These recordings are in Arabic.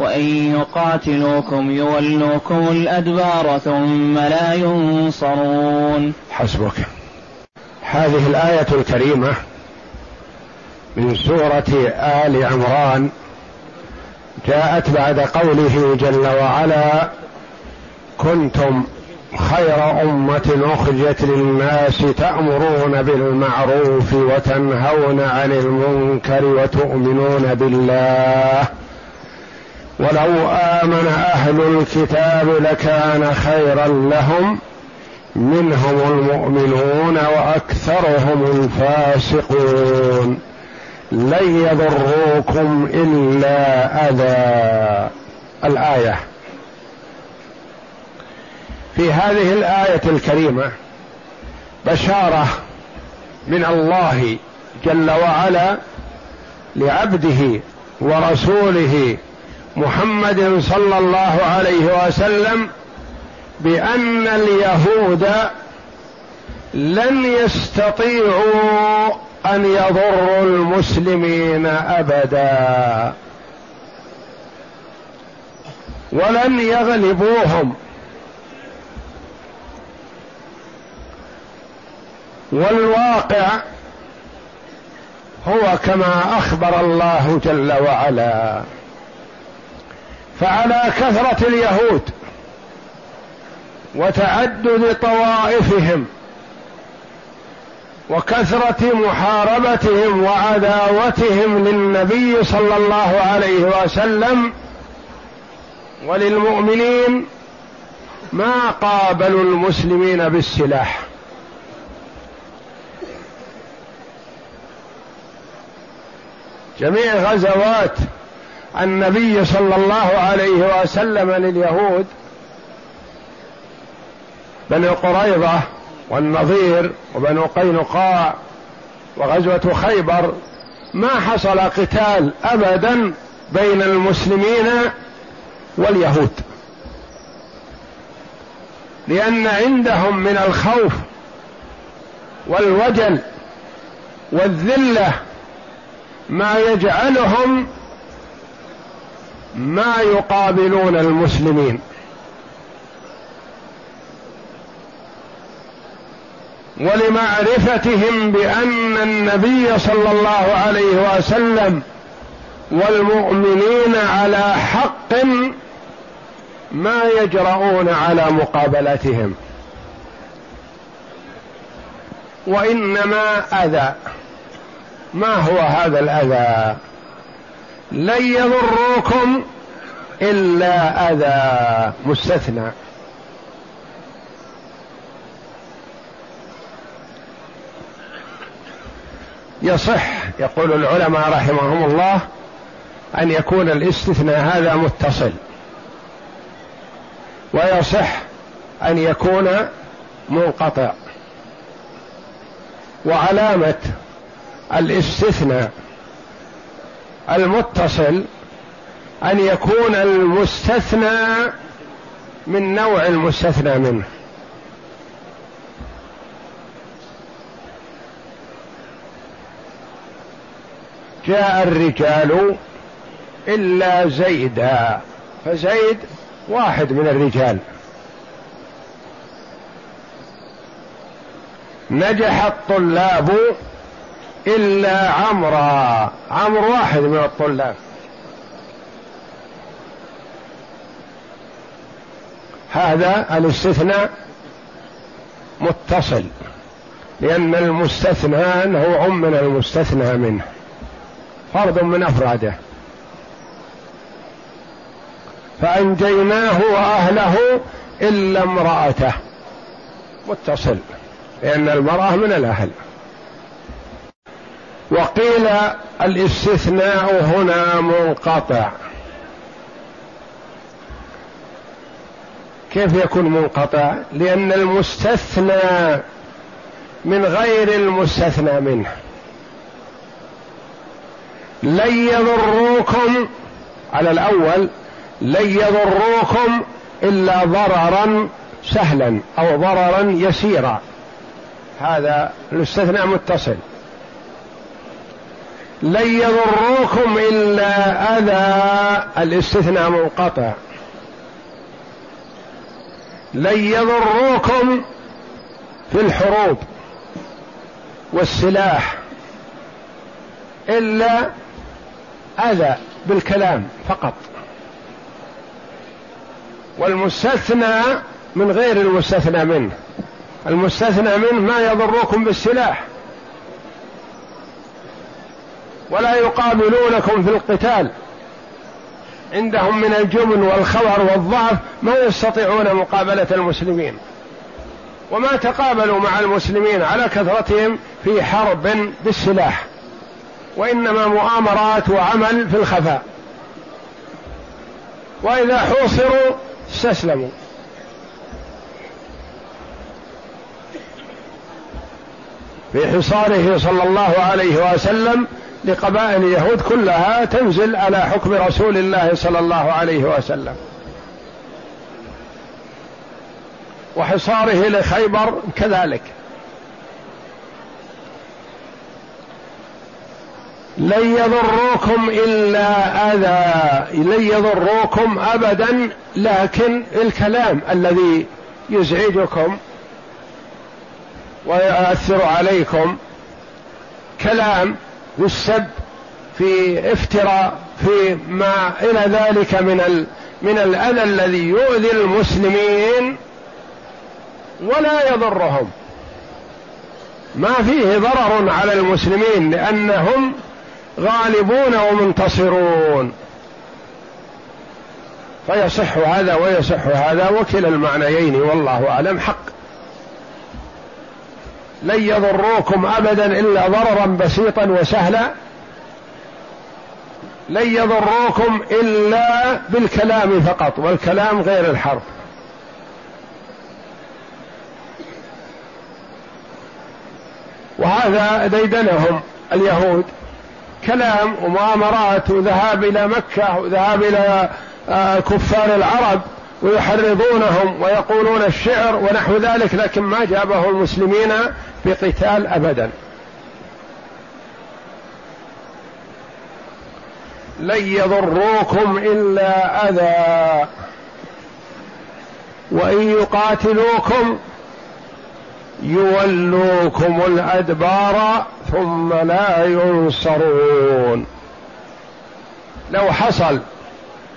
وإن يقاتلوكم يولوكم الأدبار ثم لا ينصرون. حسبك. هذه الآية الكريمة من سورة آل عمران جاءت بعد قوله جل وعلا كنتم خير أمة أخرجت للناس تأمرون بالمعروف وتنهون عن المنكر وتؤمنون بالله ولو آمن أهل الكتاب لكان خيرا لهم منهم المؤمنون وأكثرهم الفاسقون. لن يضروكم إلا أذى. الآية. في هذه الآية الكريمة بشارة من الله جل وعلا لعبده ورسوله محمد صلى الله عليه وسلم بأن اليهود لن يستطيعوا أن يضروا المسلمين أبدا. ولن يغلبوهم. والواقع هو كما أخبر الله جل وعلا. فعلى كثرة اليهود وتعدد طوائفهم وكثرة محاربتهم وعداوتهم للنبي صلى الله عليه وسلم وللمؤمنين ما قابلوا المسلمين بالسلاح. جميع غزوات النبي صلى الله عليه وسلم لليهود بني قريظة والنظير وبنو قينقاع وغزوة خيبر ما حصل قتال ابدا بين المسلمين واليهود. لأن عندهم من الخوف والوجل والذلة ما يجعلهم ما يقابلون المسلمين. ولمعرفتهم بأن النبي صلى الله عليه وسلم والمؤمنين على حق ما يجرؤون على مقابلتهم. وإنما أذى. ما هو هذا الأذى؟ لن يضروكم إلا أذى مستثنى. يصح يقول العلماء رحمهم الله أن يكون الاستثناء هذا متصل. ويصح أن يكون منقطع. وعلامة الاستثناء المتصل أن يكون المستثنى من نوع المستثنى منه. جاء الرجال إلا زيدا فزيد واحد من الرجال. نجح الطلاب إلا عمرا. عمر واحد من الطلاب. هذا الاستثناء متصل لأن المستثنى نوع من المستثنى منه فرد من أفراده. فأنجيناه وأهله إلا امرأته. متصل لأن المرأة من الأهل. وقيل الاستثناء هنا منقطع. كيف يكون منقطع؟ لأن المستثنى من غير المستثنى منه. لن يضروكم على الأول لن يضروكم إلا ضررا سهلا أو ضررا يسيرا. هذا الاستثناء متصل. لن يضروكم إلا أذى. الاستثناء منقطع. لن يضروكم في الحروب والسلاح إلا أذى بالكلام فقط. والمستثنى من غير المستثنى منه. المستثنى منه ما يضركم بالسلاح. ولا يقابلونكم في القتال. عندهم من الجبن والخور والضعف ما يستطيعون مقابلة المسلمين. وما تقابلوا مع المسلمين على كثرتهم في حرب بالسلاح. وإنما مؤامرات وعمل في الخفاء. وإذا حوصروا استسلموا. في حصاره صلى الله عليه وسلم لقبائل اليهود كلها تنزل على حكم رسول الله صلى الله عليه وسلم. وحصاره لخيبر كذلك. لن يضروكم إلا أذى لن يضروكم ابدا لكن الكلام الذي يزعجكم ويؤثر عليكم كلام في السب في افتراء في ما إلى ذلك من ال من الأذى الذي يؤذي المسلمين ولا يضرهم. ما فيه ضرر على المسلمين لأنهم غالبون ومنتصرون. فيصح هذا ويصح هذا وكلا المعنيين والله أعلم حق. لن يضروكم ابدا إلا ضررا بسيطا وسهلا. لن يضروكم إلا بالكلام فقط والكلام غير الحرب وهذا ديدنهم اليهود. كلام ومؤامرات وذهاب إلى مكة وذهاب إلى آه، كفار العرب ويحرضونهم ويقولون الشعر ونحو ذلك لكن ما جابه المسلمين بقتال ابدا. لن يضروكم إلا أذى. وإن يقاتلوكم يولوكم الأدبار ثم لا ينصرون. لو حصل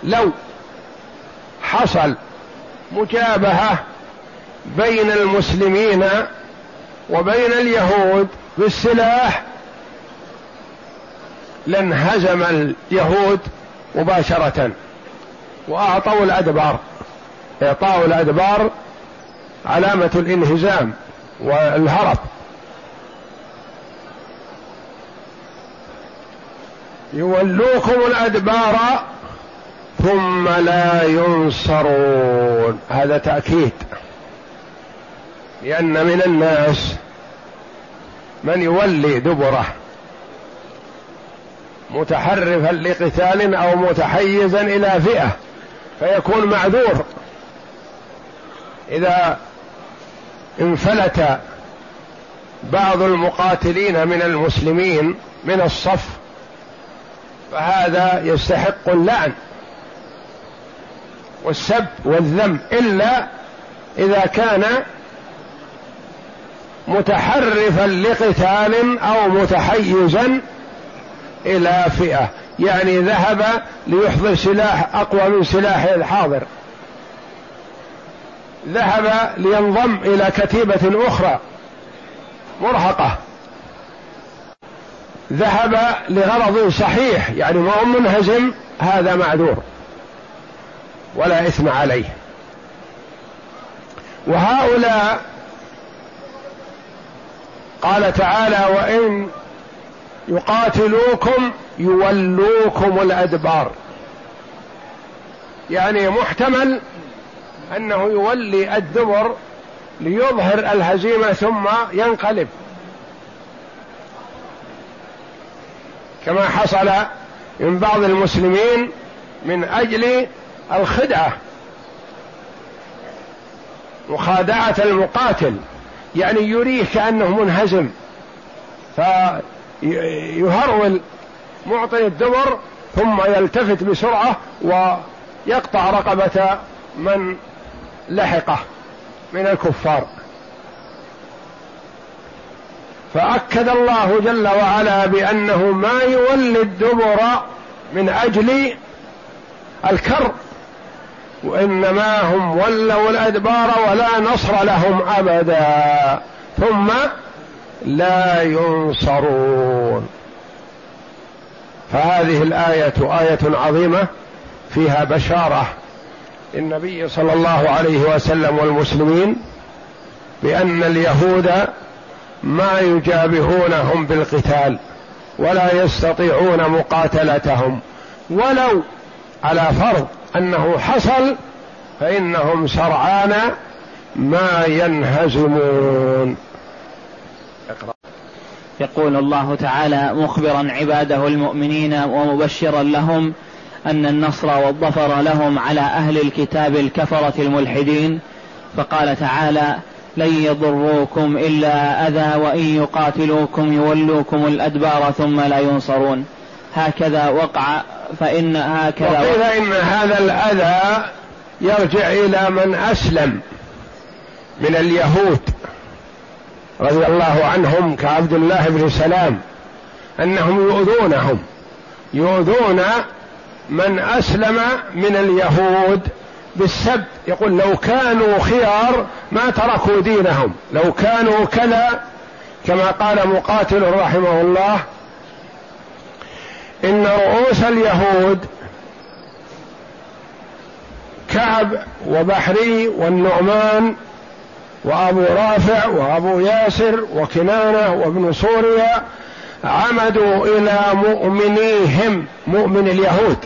لو حصل مجابهة بين المسلمين وبين اليهود بالسلاح. لانهزم اليهود مباشرة. وأعطوا الأدبار. إعطاء الأدبار علامة الانهزام والهرب. يولوكم الأدبار ثم لا ينصرون. هذا تأكيد. لأن من الناس من يولي دبره متحرفا لقتال أو متحيزا إلى فئة فيكون معذور. إذا انفلت بعض المقاتلين من المسلمين من الصف فهذا يستحق اللعن والسب والذم إلا إذا كان متحرفا لقتال أو متحيزا إلى فئة. يعني ذهب ليحضر سلاح أقوى من سلاحه الحاضر. ذهب لينضم إلى كتيبة أخرى مرهقة. ذهب لغرض صحيح يعني ما هو منهزم هذا معذور. ولا إثم عليه. وهؤلاء قال تعالى وإن يقاتلوكم يولوكم الأدبار. يعني محتمل أنه يولي الدبر ليظهر الهزيمة ثم ينقلب. كما حصل من بعض المسلمين من أجل الخدعة مخادعة المقاتل. يعني يريه كأنه منهزم. فيهرول معطي الدبر ثم يلتفت بسرعة ويقطع رقبة من لحقه من الكفار. فأكد الله جل وعلا بأنه ما يولي الدبر من أجل الكر وإنما هم ولوا الأدبار ولا نصر لهم أبدا. ثم لا ينصرون. فهذه الآية آية عظيمة فيها بشارة للنبي صلى الله عليه وسلم والمسلمين بأن اليهود ما يجابهونهم بالقتال ولا يستطيعون مقاتلتهم. ولو على فرض أنه حصل فإنهم سرعان ما ينهزمون. اقرأ. يقول الله تعالى مخبرا عباده المؤمنين ومبشرا لهم أن النصر والظفر لهم على أهل الكتاب الكفرة الملحدين. فقال تعالى لن يضروكم إلا أذى وإن يقاتلوكم يولوكم الأدبار ثم لا ينصرون. هكذا وقع فإن هكذا وقيل إن هذا الأذى يرجع إلى من أسلم من اليهود رضي الله عنهم كعبد الله بن سلام أنهم يؤذونهم. يؤذون من أسلم من اليهود بالسب. يقول لو كانوا خيار ما تركوا دينهم لو كانوا كذا كما قال مقاتل رحمه الله إن رؤوس اليهود كعب وبحري والنعمان وأبو رافع وأبو ياسر وكنانة وابن سوريا عمدوا إلى مؤمنيهم مؤمن اليهود.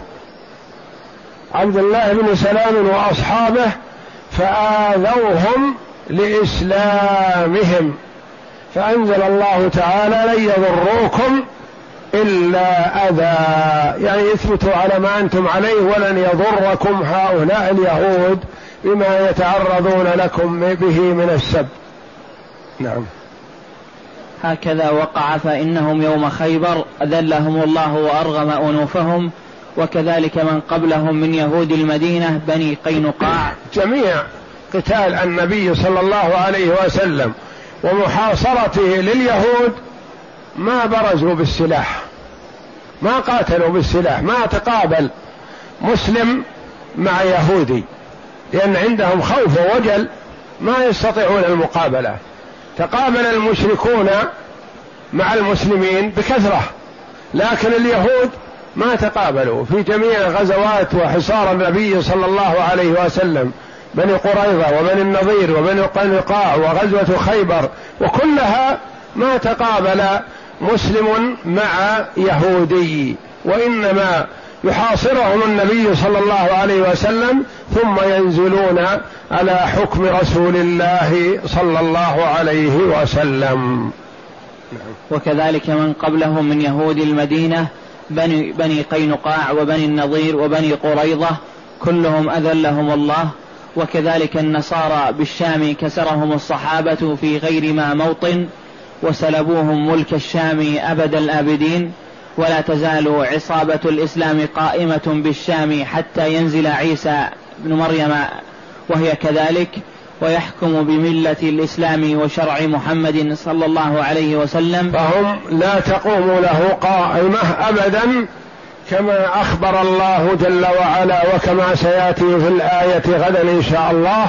عبد الله بن سلام وأصحابه فآذوهم لإسلامهم. فأنزل الله تعالى لن يضروكم إلا أذى. يعني اثبتوا على ما أنتم عليه ولن يضركم هؤلاء اليهود بما يتعرضون لكم به من السب. نعم. هكذا وقع فإنهم يوم خيبر أذلهم الله وأرغم أنوفهم وكذلك من قبلهم من يهود المدينة بني قينقاع. جميع قتال النبي صلى الله عليه وسلم ومحاصرته لليهود ما برزوا بالسلاح. ما قاتلوا بالسلاح ما تقابل مسلم مع يهودي لأن عندهم خوف ووجل ما يستطيعون المقابلة. تقابل المشركون مع المسلمين بكثرة لكن اليهود ما تقابلوا. في جميع غزوات وحصار النبي صلى الله عليه وسلم بني قريظة وبني النضير وبني قنقاع وغزوة خيبر وكلها ما تقابل مسلم مع يهودي وإنما يحاصرهم النبي صلى الله عليه وسلم ثم ينزلون على حكم رسول الله صلى الله عليه وسلم. وكذلك من قبلهم من يهود المدينة بني, بني قينقاع وبني النضير وبني قريضة كلهم أذلهم الله. وكذلك النصارى بالشام كسرهم الصحابة في غير ما موطن. وسلبوهم ملك الشام أبد الآبدين ولا تزال عصابة الإسلام قائمة بالشام حتى ينزل عيسى بن مريم وهي كذلك ويحكم بملة الإسلام وشرع محمد صلى الله عليه وسلم. فهم لا تقوم له قائمة أبدا كما أخبر الله جل وعلا وكما سيأتي في الآية غدا إن شاء الله.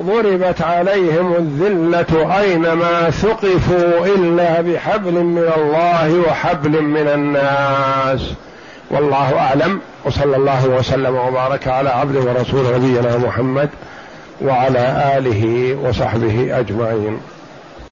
ضربت عليهم الذلة أينما ثقفوا إلا بحبل من الله وحبل من الناس. والله أعلم. وصلى الله وسلم وبارك على عبده ورسول نبينا محمد وعلى آله وصحبه أجمعين.